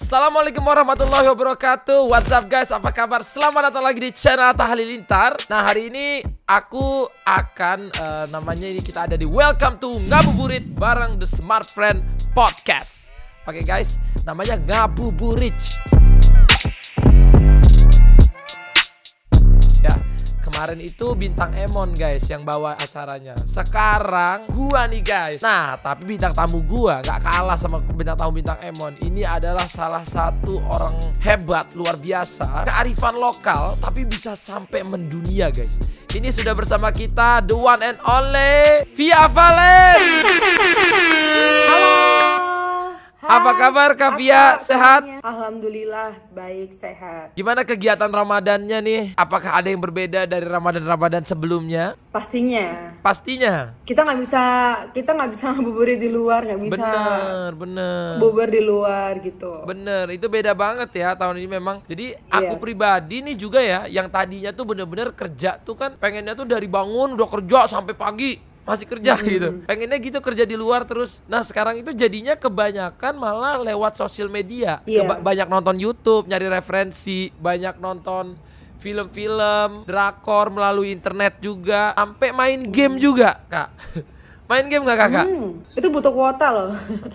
Assalamualaikum warahmatullahi wabarakatuh. What's up guys, apa kabar? Selamat datang lagi di channel Atta Halilintar. Nah hari ini aku akan uh, Namanya ini kita ada di Welcome to Ngabuburit Bareng The Smart Friend Podcast. Oke guys, namanya Ngabuburit kemarin itu bintang Emon guys yang bawa acaranya. Sekarang gua nih guys. Nah, tapi bintang tamu gua nggak kalah sama bintang tamu bintang Emon. Ini adalah salah satu orang hebat luar biasa, kearifan lokal tapi bisa sampai mendunia guys. Ini sudah bersama kita the one and only Via Valen. Apa kabar Kak Via? Sehat? Alhamdulillah baik sehat. Gimana kegiatan Ramadannya nih? Apakah ada yang berbeda dari Ramadan-Ramadan sebelumnya? Pastinya. Pastinya. Kita nggak bisa kita nggak bisa ngabuburit di luar nggak bisa. Bener, bener. Bubur di luar gitu. Bener, itu beda banget ya tahun ini memang. Jadi aku Iya. pribadi nih juga ya, yang tadinya tuh bener-bener kerja tuh kan pengennya tuh dari bangun udah kerja sampai pagi masih kerja gitu. Pengennya gitu kerja di luar terus. Nah sekarang itu jadinya kebanyakan malah lewat sosial media. Iya. Keba- banyak nonton YouTube, nyari referensi, banyak nonton film-film, drakor melalui internet juga, sampai main game juga kak. main game nggak kakak? Hmm, itu butuh kuota loh.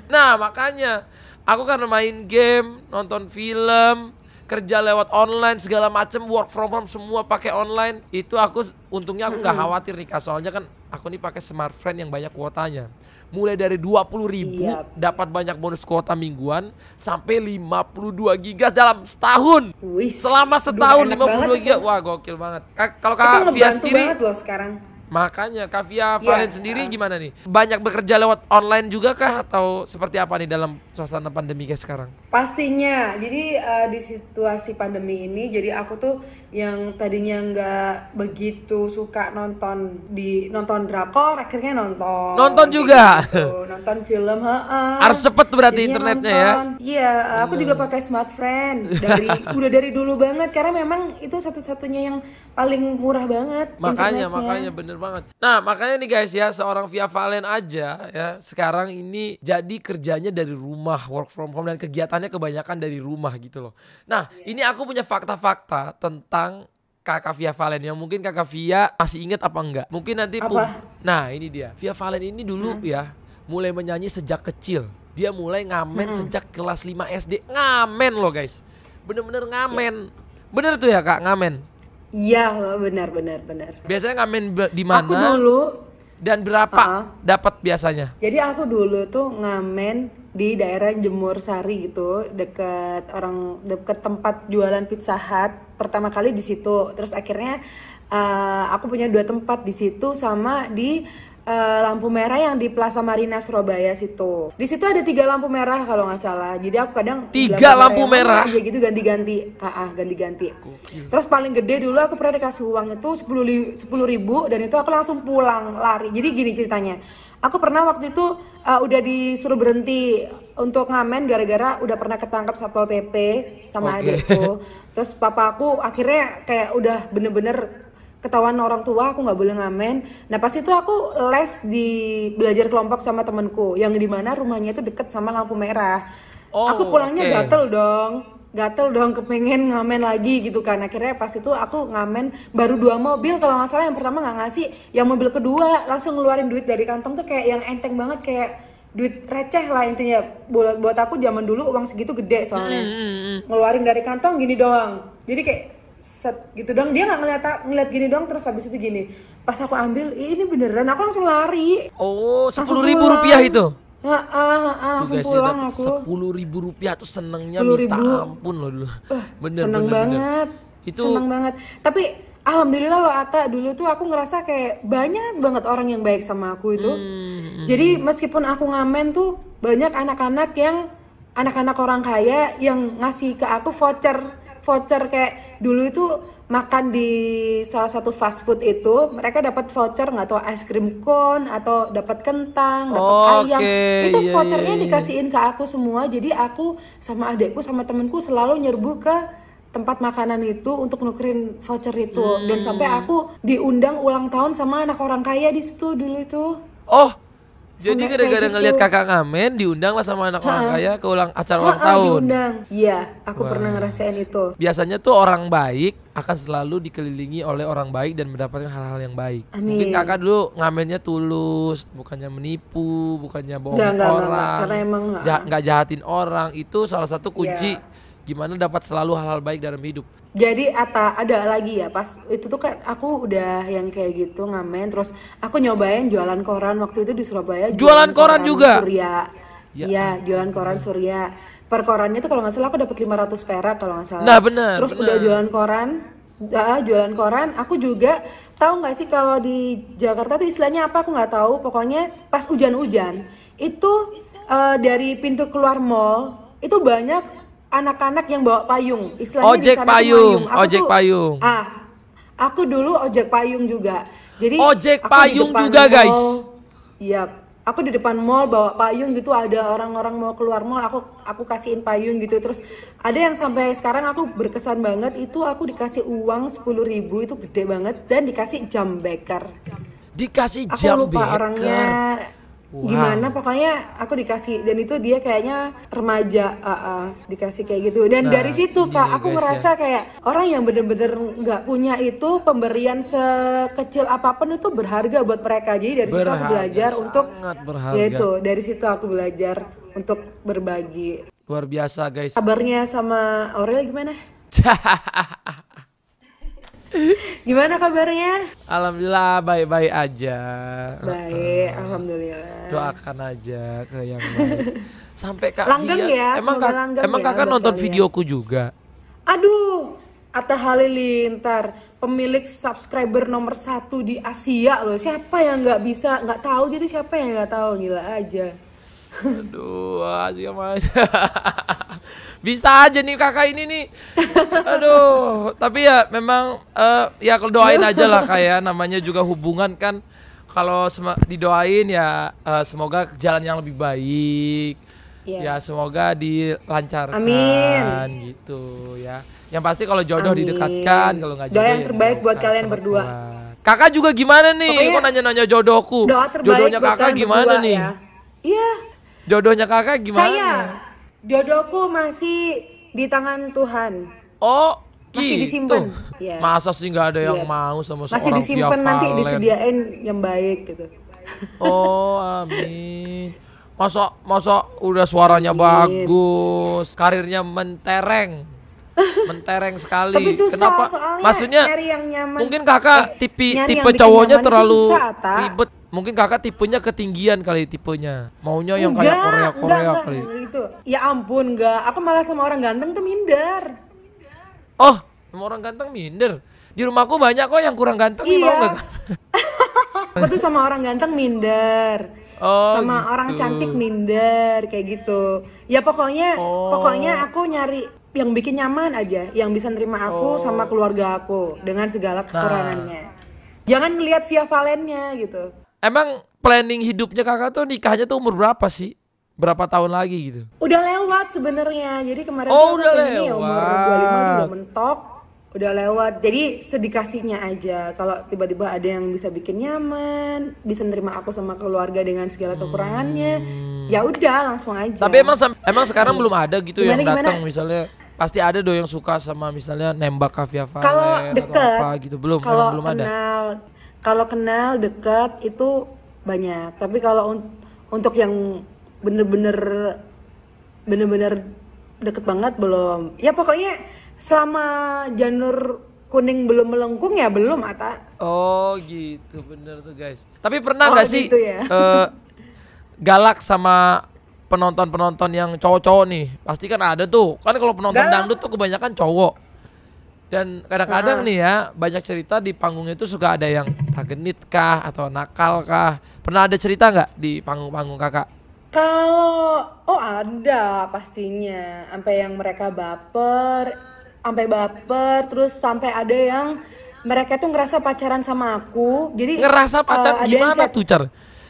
Nah makanya aku karena main game, nonton film, kerja lewat online segala macem, work from home semua pakai online. Itu aku untungnya aku nggak khawatir nih Kak, soalnya kan aku nih pakai smart friend yang banyak kuotanya. Mulai dari 20.000 ribu Iya. dapat banyak bonus kuota mingguan sampai 52 giga dalam setahun. Wih. Selama setahun enak 52 banget giga. Wah, gokil banget. Kalau Kak Via sendiri banget loh sekarang. Makanya Kak Via Iya, Valen sendiri uh. gimana nih? Banyak bekerja lewat online juga kah atau seperti apa nih dalam suasana pandemi kayak sekarang? Pastinya. Jadi eh, di situasi pandemi ini, jadi aku tuh yang tadinya nggak begitu suka nonton di nonton drakor, akhirnya nonton. Nonton juga? Gitu. nonton film, heeh. Harus cepet berarti Jadinya internetnya ya? Iya, aku juga pakai smart friend dari udah dari dulu banget karena memang itu satu-satunya yang paling murah banget. Makanya, makanya bener banget. Nah, makanya nih guys ya, seorang Via Valen aja ya, sekarang ini jadi kerjanya dari rumah, work from home dan kegiatannya kebanyakan dari rumah gitu loh. Nah, ini aku punya fakta-fakta tentang Kakak Via Valen yang mungkin Kakak Via masih inget apa enggak? Mungkin nanti Apa? pub- Nah, ini dia. Via Valen ini dulu ya mulai menyanyi sejak kecil. Dia mulai ngamen sejak kelas 5 SD. Ngamen loh guys. Bener-bener ngamen. Bener tuh ya Kak, ngamen. Iya, benar benar benar. Biasanya ngamen di Aku mana dulu dan berapa Ah. dapat biasanya? Jadi aku dulu tuh ngamen di daerah Jemur Sari gitu, deket orang deket tempat jualan Pizza Hut. Pertama kali di situ, terus akhirnya eh, aku punya dua tempat di situ sama di eh, lampu merah yang di Plaza Marina Surabaya situ. Di situ ada tiga lampu merah kalau nggak salah. Jadi aku kadang Tiga lampu merah? aja gitu ganti-ganti, ah ah, ganti-ganti. Terus paling gede dulu aku pernah dikasih uang itu sepuluh ribu dan itu aku langsung pulang lari. Jadi gini ceritanya, aku pernah waktu itu uh, udah disuruh berhenti untuk ngamen gara-gara udah pernah ketangkap satpol pp sama Oke. adikku. Terus papa aku akhirnya kayak udah bener-bener ketahuan orang tua aku nggak boleh ngamen. Nah pas itu aku les di belajar kelompok sama temenku yang di mana rumahnya itu deket sama lampu merah. Oh, aku pulangnya oke. gatel dong gatel dong kepengen ngamen lagi gitu kan akhirnya pas itu aku ngamen baru dua mobil kalau nggak salah yang pertama nggak ngasih yang mobil kedua langsung ngeluarin duit dari kantong tuh kayak yang enteng banget kayak duit receh lah intinya buat buat aku zaman dulu uang segitu gede soalnya ngeluarin dari kantong gini doang jadi kayak set gitu dong dia nggak ngeliat ngeliat gini doang terus habis itu gini. Pas aku ambil "Ih, ini beneran? Aku langsung lari. Oh, sepuluh ribu rupiah itu. Ah, ah, langsung guys, pulang aku. sepuluh ribu rupiah tuh senengnya 10.000. minta ampun loh dulu. Bener, seneng bener, bener. banget. Itu- seneng banget. Tapi alhamdulillah loh Ata dulu tuh aku ngerasa kayak banyak banget orang yang baik sama aku itu. Hmm, jadi meskipun aku ngamen tuh banyak anak-anak yang anak-anak orang kaya yang ngasih ke aku voucher voucher kayak dulu itu makan di salah satu fast food itu mereka dapat voucher nggak tahu es krim cone atau dapat kentang dapat Oke, ayam. itu iya, vouchernya iya, iya. dikasihin ke aku semua. Jadi aku sama adekku sama temenku selalu nyerbu ke tempat makanan itu untuk nukerin voucher itu. Dan sampai Hmm. aku diundang ulang tahun sama anak orang kaya di situ dulu itu. Oh, Jadi gara-gara gitu. ngelihat kakak ngamen diundang lah sama anak orang kaya ke ulang acara ulang tahun. diundang. Iya, aku Wah. pernah ngerasain itu. Biasanya tuh orang baik akan selalu dikelilingi oleh orang baik dan mendapatkan hal-hal yang baik. Amin. Mungkin kakak dulu ngamennya tulus, bukannya menipu, bukannya bohongin Enggak, enggak, enggak, orang, enggak. Karena emang, ja- nggak jahatin orang. Itu salah satu kunci Iya. Gimana dapat selalu hal-hal baik dalam hidup. Jadi ata ada lagi ya pas itu tuh kan aku udah yang kayak gitu ngamen terus aku nyobain jualan koran waktu itu di Surabaya Jualan koran juga? Surya. Ya iya jualan koran Surya. Per korannya tuh kalau nggak salah aku dapat 500 perak kalau nggak salah. Nah, benar, terus benar. udah jualan koran ah, jualan koran. Aku juga tahu nggak sih kalau di Jakarta tuh istilahnya apa? Aku nggak tahu. Pokoknya pas hujan-hujan itu eh, dari pintu keluar mall itu banyak anak-anak yang bawa payung istilahnya di Ojek sana payung, Aku ojek tuh- payung. Ah, aku dulu ojek payung juga. Jadi Ojek payung juga, guys. mall- Iya, aku di depan mall bawa payung gitu. Ada orang-orang mau keluar mall, aku aku kasihin payung gitu. Terus ada yang sampai sekarang aku berkesan banget itu aku dikasih uang 10.000 ribu itu gede banget dan dikasih jam beker. Dikasih Aku jam lupa beker. orangnya Wow. gimana pokoknya aku dikasih dan itu dia kayaknya remaja ah, ah, dikasih kayak gitu dan Nah, dari situ kak aku ngerasa kayak orang yang bener-bener nggak punya itu pemberian sekecil apa pun itu berharga buat mereka jadi dari situ aku Berharga, belajar untuk berharga. ya itu dari situ aku belajar untuk berbagi Luar biasa guys. kabarnya sama Aurel gimana gimana kabarnya Alhamdulillah baik-baik aja. baik alhamdulillah Doakan aja ke yang baik. Sampai Kak Langgeng Via- ya, emang kak, langgeng emang ya kakak nonton kalian. videoku juga. Aduh, Atta Halilintar, pemilik subscriber nomor satu di Asia loh. Siapa yang nggak bisa, nggak tahu gitu? Siapa yang nggak tahu? Gila aja. Aduh, aja aja. Bisa aja nih kakak ini nih. Aduh, tapi ya memang eh, ya kalau doain aja lah kayak namanya juga hubungan kan. Kalau didoain ya eh, semoga jalan yang lebih baik. Iya. Ya semoga dilancarkan Amin. gitu ya. Yang pasti kalau jodoh Amin. didekatkan, kalau nggak Doa jodoh yang ya terbaik buat kalian berdua. Tuhan. Kakak juga gimana nih? Pokoknya Kok nanya-nanya jodohku? Doa terbaik Jodohnya buat kakak gimana berdua nih? ya. Iya, Jodohnya kakak gimana? saya jodohku masih di tangan Tuhan. Oh, Masih gitu. disimpan. Iya. Masa sih nggak ada yang Iya. mau sama Masih seorang disimpan Via nanti Valen? disediain yang baik gitu. Oh, amin. Masa masa udah suaranya bagus, karirnya mentereng. Mentereng sekali. Tapi susah Kenapa? soalnya Maksudnya nyari yang nyaman. mungkin kakak Eh, tipe nyari tipe cowoknya terlalu susah, ribet. Mungkin kakak tipenya ketinggian kali tipenya. Maunya yang kayak Enggak, Korea enggak, Korea enggak, kali. enggak gitu. Ya ampun, enggak. Aku malah sama orang ganteng tuh minder. Oh, sama orang ganteng minder. Di rumahku banyak kok yang kurang ganteng nih, mau Iya. nggak? Aku tuh sama orang ganteng minder. Oh, sama gitu. orang cantik minder kayak gitu. Ya pokoknya Oh. pokoknya aku nyari yang bikin nyaman aja, yang bisa nerima aku Oh. sama keluarga aku dengan segala Nah. kekurangannya. Jangan ngelihat via valennya gitu. Emang planning hidupnya kakak tuh nikahnya tuh umur berapa sih? Berapa tahun lagi gitu? Udah lewat sebenarnya. Jadi kemarin Oh, udah pengennya ya umur lewat. 25 tuh udah mentok. Udah lewat. Jadi sedikasinya aja. Kalau tiba-tiba ada yang bisa bikin nyaman, bisa nerima aku sama keluarga dengan segala kekurangannya, ya udah langsung aja. Hmm. Tapi emang emang sekarang belum ada gitu Gimana, yang datang misalnya pasti ada dong yang suka sama misalnya nembak Kavia Valen kalau atau deket, apa gitu belum kalau belum ada. kenal, kalau kenal deket itu banyak. Tapi kalau un- untuk yang bener-bener bener-bener deket banget belum. Ya pokoknya selama janur kuning belum melengkung ya belum Ata. Oh gitu bener tuh guys. Tapi pernah Oh, nggak sih gitu ya. eh, galak sama penonton-penonton yang cowok-cowok nih? Pasti kan ada tuh. Kan kalau penonton Galak. dangdut tuh kebanyakan cowok. Dan kadang-kadang Ah. nih ya banyak cerita di panggung itu suka ada yang tak genit kah atau nakal kah. Pernah ada cerita nggak di panggung-panggung kakak? Kalau oh ada pastinya, sampai yang mereka baper, sampai baper, terus sampai ada yang mereka tuh ngerasa pacaran sama aku. Jadi Ngerasa eh, pacar ada yang gimana chat- tuh car?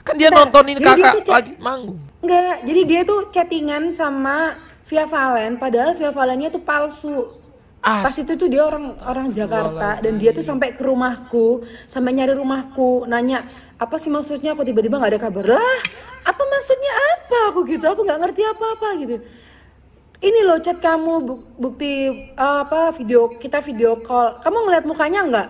Kan dia Bentar, nontonin dia kakak chat- lagi manggung. Enggak, jadi dia tuh chattingan sama Via Valen, padahal Via Valennya tuh palsu. Pas itu tuh dia orang orang Jakarta dan dia tuh sampai ke rumahku sampai nyari rumahku nanya apa sih maksudnya? Aku tiba-tiba nggak ada kabar. Lah apa maksudnya apa? Aku gitu aku nggak ngerti apa-apa gitu. Ini loh chat kamu bu- bukti uh, apa video kita video call. Kamu ngeliat mukanya nggak?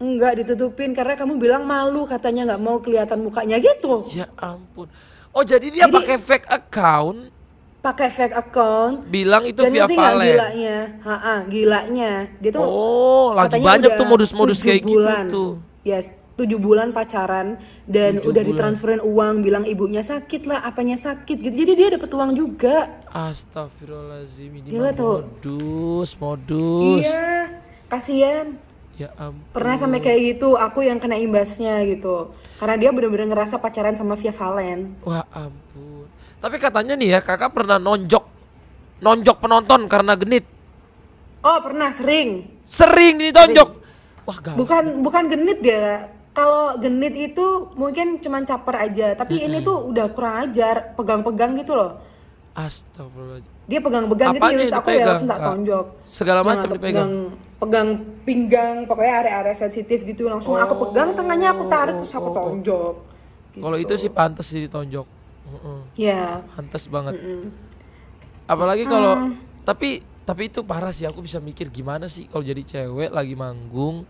Nggak ditutupin karena kamu bilang malu katanya nggak mau kelihatan mukanya gitu. Ya ampun. Oh jadi dia pakai fake account, pakai fake account bilang itu dan via Valen. gilanya ha gilanya dia tuh Oh, lagi banyak tuh modus-modus kayak bulan. gitu tuh. Yes, tujuh bulan pacaran dan Tujuh udah bulan. ditransferin uang, bilang ibunya sakit lah, apanya sakit gitu. Jadi dia dapat uang juga. Astagfirullahaladzim ini Gila tuh. modus, modus. Iya, kasihan. Ya ampun. Pernah sampai kayak gitu, aku yang kena imbasnya gitu. Karena dia bener-bener ngerasa pacaran sama Via Valen. Wah ampun. Tapi katanya nih ya kakak pernah nonjok, nonjok penonton karena genit. Oh, pernah sering. Sering ditonjok. Wah gak. Bukan bukan genit dia. Kalau genit itu mungkin cuman caper aja, tapi ini tuh udah kurang ajar, pegang-pegang gitu loh. Astagfirullahaladzim. Dia pegang-pegang gitu, terus aku ya langsung tak Kak? tonjok. Segala macam dipegang. pegang, pegang pinggang, pokoknya area-area sensitif gitu langsung aku pegang tengahnya aku tarik terus aku tonjok. Kalau itu sih pantas sih ditonjok. Heeh. Ya. Pantas banget. Apalagi kalau Hmm. tapi tapi itu parah sih aku bisa mikir gimana sih kalau jadi cewek lagi manggung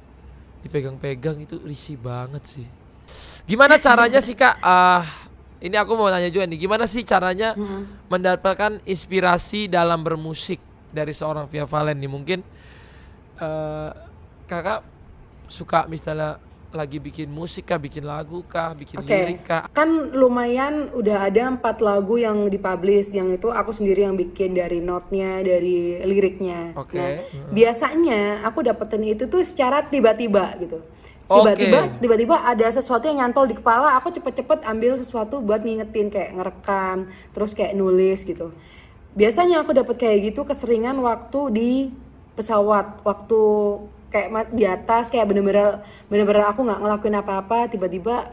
dipegang-pegang itu risih banget sih. Gimana caranya sih Kak? Ah, ini aku mau nanya juga nih, gimana sih caranya mendapatkan inspirasi dalam bermusik dari seorang Via Valen nih? Mungkin eh, Kakak suka misalnya lagi bikin musik kah, bikin lagu kah, bikin Oke, lirik kah? kan lumayan udah ada empat lagu yang dipublish, yang itu aku sendiri yang bikin dari notnya, dari liriknya. Oke, Nah, biasanya aku dapetin itu tuh secara tiba-tiba gitu. Tiba-tiba, tiba-tiba ada sesuatu yang nyantol di kepala, aku cepet-cepet ambil sesuatu buat ngingetin kayak ngerekam, terus kayak nulis gitu. Biasanya aku dapet kayak gitu keseringan waktu di pesawat, waktu kayak ma- di atas kayak bener-bener bener-bener aku nggak ngelakuin apa-apa tiba-tiba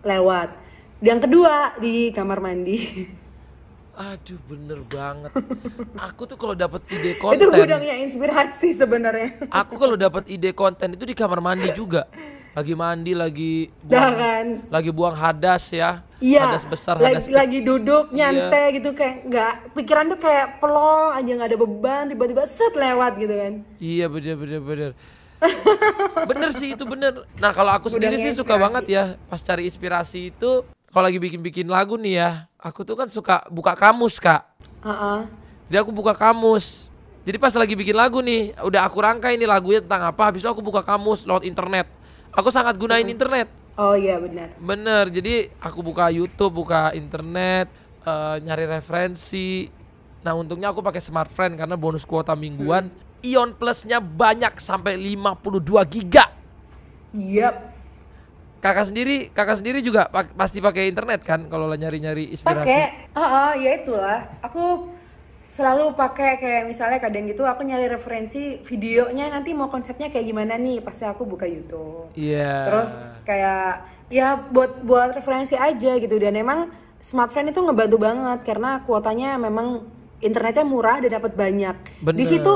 lewat yang kedua di kamar mandi Aduh bener banget. Aku tuh kalau dapat ide itu konten, gudangnya inspirasi sebenarnya aku kalau dapat ide konten itu di kamar mandi juga. Lagi mandi, lagi buang, kan lagi buang hadas ya. iya Hadas besar, lagi, hadas kecil. lagi duduk Iya. nyantai gitu kayak nggak pikiran tuh kayak pelong aja nggak ada beban tiba-tiba set lewat gitu kan Iya bener bener bener. Bener sih itu bener. Nah kalau aku sendiri sih suka inspirasi. banget ya pas cari inspirasi itu. Kalau lagi bikin-bikin lagu nih ya, aku tuh kan suka buka kamus kak. Heeh. Jadi aku buka kamus. Jadi pas lagi bikin lagu nih, udah aku rangkai nih lagunya tentang apa. Habis itu aku buka kamus lewat internet. Aku sangat gunain internet. oh iya benar Bener, jadi aku buka YouTube, buka internet, eh, nyari referensi. Nah untungnya aku pakai smartphone karena bonus kuota mingguan. Ion Plusnya banyak sampai 52 giga. Yap. Kakak sendiri, kakak sendiri juga pak- pasti pakai internet kan kalau nyari-nyari inspirasi. pakai Heeh, ya itulah aku selalu pakai kayak misalnya kadang gitu aku nyari referensi videonya nanti mau konsepnya kayak gimana nih pasti aku buka YouTube Iya. terus kayak ya buat buat referensi aja gitu dan emang smartphone itu ngebantu banget karena kuotanya memang internetnya murah dan dapat banyak di Bener. situ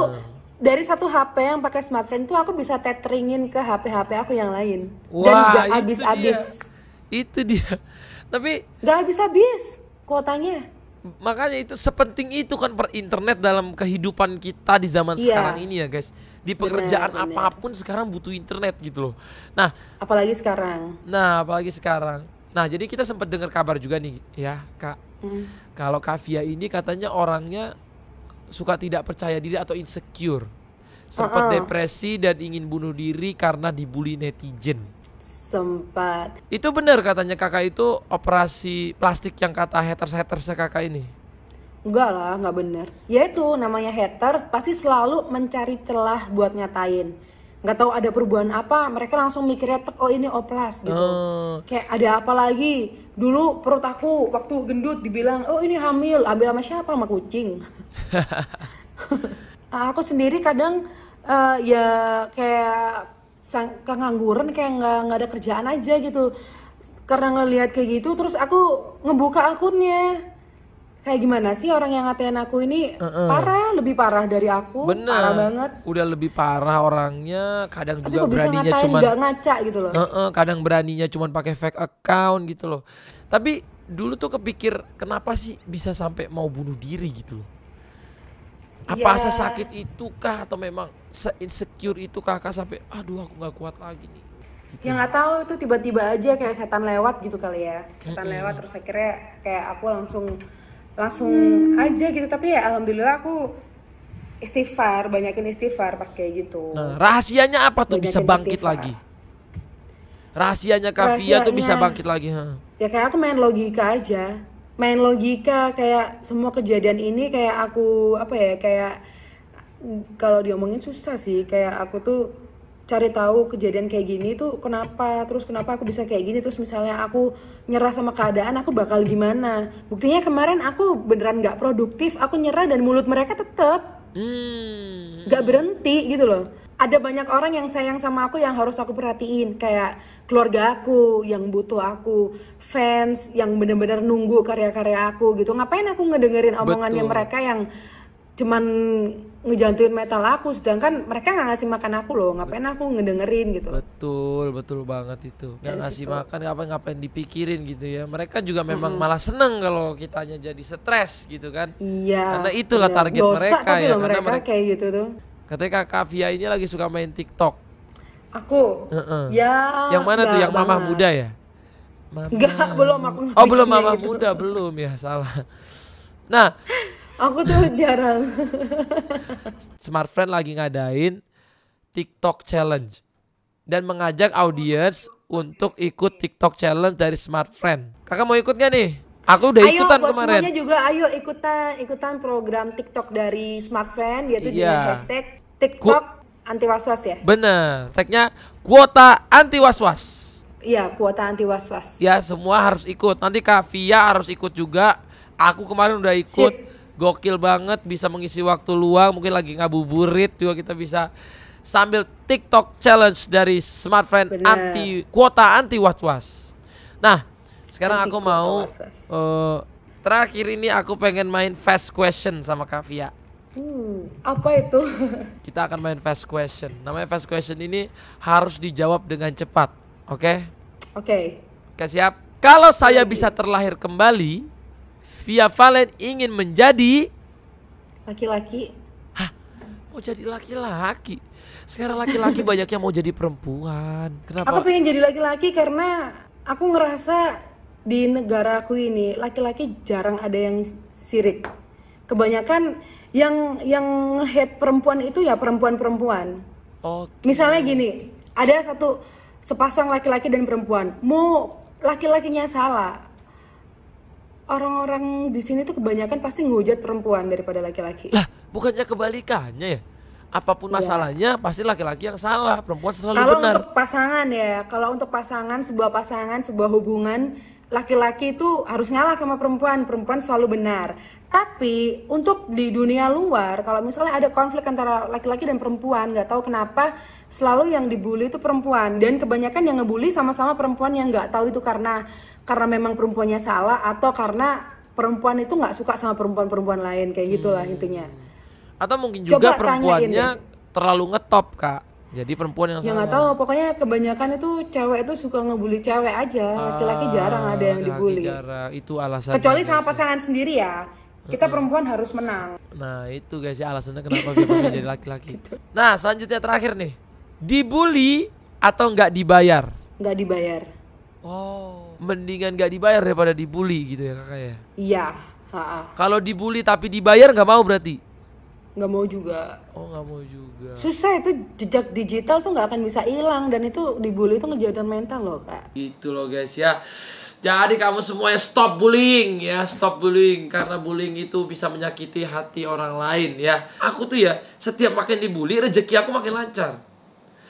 dari satu HP yang pakai smartphone itu aku bisa tetheringin ke HP-HP aku yang lain dan Wah, nggak itu habis-habis. Itu dia. Tapi nggak habis-habis kuotanya makanya itu sepenting itu kan per internet dalam kehidupan kita di zaman Iya. sekarang ini ya guys. Di pekerjaan benar. apa pun sekarang butuh internet gitu loh. Nah, apalagi sekarang nah apalagi sekarang. Nah, jadi kita sempat dengar kabar juga nih ya, Kak. Hmm. Kalau Kavia ini katanya orangnya suka tidak percaya diri atau insecure. Sempat Uh-uh. depresi dan ingin bunuh diri karena dibully netizen. sempat Itu benar katanya kakak itu operasi plastik yang kata haters-hatersnya kakak ini. enggak lah nggak bener ya itu namanya haters pasti selalu mencari celah buat ngatain nggak tahu ada perubahan apa mereka langsung mikirnya "Tek, oh ini oplas gitu. Oh, kayak ada apa lagi? Dulu perut aku waktu gendut dibilang oh ini hamil hamil sama siapa? Sama kucing. Ah, aku sendiri kadang eh, ya kayak sang- kengangguran kayak nggak nggak ada kerjaan aja gitu. Karena ngelihat kayak gitu terus aku ngebuka akunnya kayak gimana sih orang yang ngatain aku ini Heeh. parah, lebih parah dari aku, Bener. parah banget. Udah lebih parah orangnya, kadang Tapi juga beraninya ngatain cuman nggak ngaca gitu loh. Heeh, kadang beraninya cuman pakai fake account gitu loh. Tapi dulu tuh kepikir kenapa sih bisa sampai mau bunuh diri gitu loh. Apa Ya. sesakit itu kah atau memang se-insecure itu kakak sampai aduh aku nggak kuat lagi nih. Gitu. Ya nggak tahu itu tiba-tiba aja kayak setan lewat gitu kali ya. Setan lewat terus akhirnya kayak aku langsung langsung aja gitu. Tapi ya alhamdulillah aku istighfar, banyakin istighfar pas kayak gitu. Nah, rahasianya apa tuh bisa Banyakin bangkit istighfar. lagi? Rahasianya Kavia tuh bisa bangkit lagi, ha. Ya kayak aku main logika aja. Main logika kayak semua kejadian ini kayak aku apa ya kayak kalau diomongin susah sih kayak aku tuh cari tahu kejadian kayak gini tuh kenapa terus kenapa aku bisa kayak gini terus misalnya aku nyerah sama keadaan aku bakal gimana buktinya kemarin aku beneran nggak produktif aku nyerah dan mulut mereka tetap Hmm. nggak berhenti gitu loh ada banyak orang yang sayang sama aku yang harus aku perhatiin kayak keluarga aku yang butuh aku fans yang bener-bener nunggu karya-karya aku gitu ngapain aku ngedengerin omongannya Betul. mereka yang cuman ngejantuin metal aku sedangkan mereka nggak ngasih makan aku loh ngapain aku ngedengerin gitu Betul, betul banget itu. Nggak Dari ngasih situ. makan ngapain-ngapain dipikirin gitu ya. Mereka juga memang malah seneng kalau kitanya jadi stres gitu kan. iya Karena itulah bener. target Dosa mereka ya, loh karena mereka mereka- kayak gitu tuh Katanya kakak Via ini lagi suka main TikTok. aku Heeh. ya Yang mana tuh? Yang mamah muda ya? Mama. Enggak, belum aku Oh belum mamah gitu. muda belum ya salah. Nah, aku tuh jarang Smart Friend lagi ngadain TikTok Challenge dan mengajak audiens untuk ikut TikTok Challenge dari Smart Friend. Kakak mau ikut gak nih? Aku udah ayo ikutan buat kemarin. semuanya juga ayo ikutan ikutan program TikTok dari Smart Friend yaitu Iya. dengan hashtag TikTok anti waswas ya. Bener, tagnya kuota anti was-was. Iya, kuota anti waswas. Ya semua harus ikut. Nanti Kak Via harus ikut juga. Aku kemarin udah ikut. Sip. Gokil banget bisa mengisi waktu luang. Mungkin lagi ngabuburit juga kita bisa sambil TikTok challenge dari Smart Friend Bener. anti kuota anti was-was. Nah, sekarang Anti aku mau was-was. eh, terakhir ini aku pengen main fast question sama Kak Via. Hmm, apa itu? Kita akan main fast question. Namanya fast question ini harus dijawab dengan cepat. Oke? Oke. Oke siap. Kalau saya bisa terlahir kembali, Via Valen ingin menjadi Laki-laki. mau jadi laki-laki. Sekarang laki-laki banyak yang mau jadi perempuan. Aku Kenapa? pengen jadi laki-laki karena aku ngerasa di negara aku ini laki-laki jarang ada yang sirik. Kebanyakan yang yang hate perempuan itu ya perempuan-perempuan. Oke. Misalnya gini, ada satu sepasang laki-laki dan perempuan. Mau laki-lakinya salah. Orang-orang di sini tuh kebanyakan pasti ngehujat perempuan daripada laki-laki. Lah, bukannya kebalikannya ya? Apa pun masalahnya pasti laki-laki yang salah, perempuan selalu Kalau benar. untuk pasangan ya, kalau untuk pasangan, sebuah pasangan, sebuah hubungan, laki-laki itu harus ngalah sama perempuan, perempuan selalu benar. Tapi untuk di dunia luar, kalau misalnya ada konflik antara laki-laki dan perempuan, nggak tahu kenapa selalu yang dibully itu perempuan dan kebanyakan yang ngebully sama-sama perempuan yang nggak tahu itu karena karena memang perempuannya salah atau karena perempuan itu nggak suka sama perempuan-perempuan lain kayak gitulah intinya. Atau mungkin Coba juga tanyain perempuannya terlalu ngetop, Kak. Jadi perempuan yang Ya nggak tahu, pokoknya kebanyakan itu cewek itu suka ngebully cewek aja, laki-laki jarang ada yang Ah, dibully. jarang. Itu alasan. Kecuali sama pasangan sendiri ya, kita perempuan harus menang. Nah itu guys ya alasannya kenapa gue pengen jadi laki-laki. Nah selanjutnya terakhir nih, dibully atau nggak dibayar? Nggak dibayar. Oh, mendingan nggak dibayar daripada dibully gitu ya kakak ya. Iya, Kalau dibully tapi dibayar nggak mau berarti? Nggak mau juga. Oh nggak mau juga. Susah itu jejak digital tuh nggak akan bisa hilang dan itu dibully itu ngejatuhin mental loh kak. Gitu loh guys ya. Jadi kamu semuanya stop bullying ya, stop bullying karena bullying itu bisa menyakiti hati orang lain ya. Aku tuh ya setiap makin dibully rezeki aku makin lancar.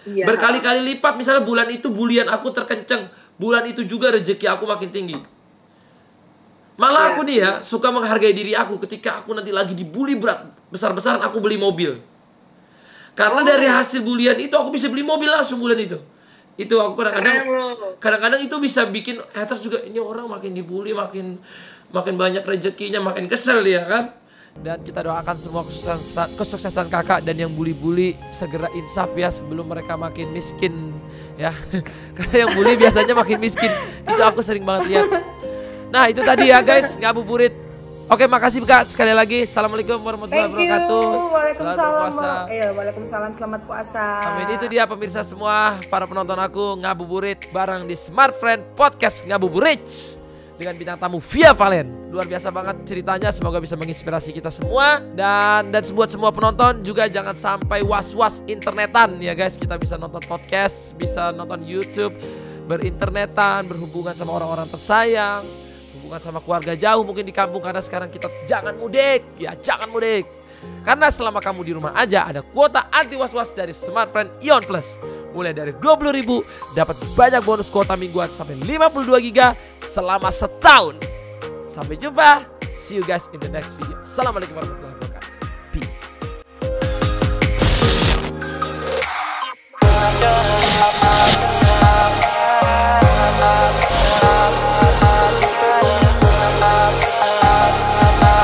Iya. Berkali-kali lipat misalnya bulan itu bulian aku terkenceng, bulan itu juga rezeki aku makin tinggi. Malah Iya. aku nih ya suka menghargai diri aku ketika aku nanti lagi dibully berat besar-besaran aku beli mobil. Karena dari hasil bulian itu aku bisa beli mobil langsung bulan itu. Itu aku kadang-kadang kadang-kadang itu bisa bikin haters juga ini orang makin dibully makin makin banyak rezekinya, makin kesel dia kan. Dan kita doakan semua kesuksesan, kesuksesan kakak dan yang bully-bully segera insaf ya sebelum mereka makin miskin ya. Karena yang bully biasanya makin miskin. Itu aku sering banget lihat. Nah itu tadi ya guys ngabuburit. Oke makasih kak sekali lagi. Assalamualaikum warahmatullahi Thank you. wabarakatuh. Selamat Waalaikumsalam. berpuasa. Iya, Waalaikumsalam. Selamat puasa. Amin itu dia pemirsa semua para penonton aku ngabuburit bareng di Smart Friend Podcast Ngabuburit dengan bintang tamu Via Valen. Luar biasa banget ceritanya, semoga bisa menginspirasi kita semua dan dan buat semua penonton juga jangan sampai was-was internetan ya guys. Kita bisa nonton podcast, bisa nonton YouTube, berinternetan, berhubungan sama orang-orang tersayang, bukan sama keluarga jauh mungkin di kampung karena sekarang kita jangan mudik. Ya jangan mudik. Karena selama kamu di rumah aja ada kuota anti was-was dari Smartfren Ion Plus. Mulai dari 20.000 dapat banyak bonus kuota mingguan sampai 52 giga selama setahun. Sampai jumpa. See you guys in the next video. Assalamualaikum warahmatullahi wabarakatuh. Peace.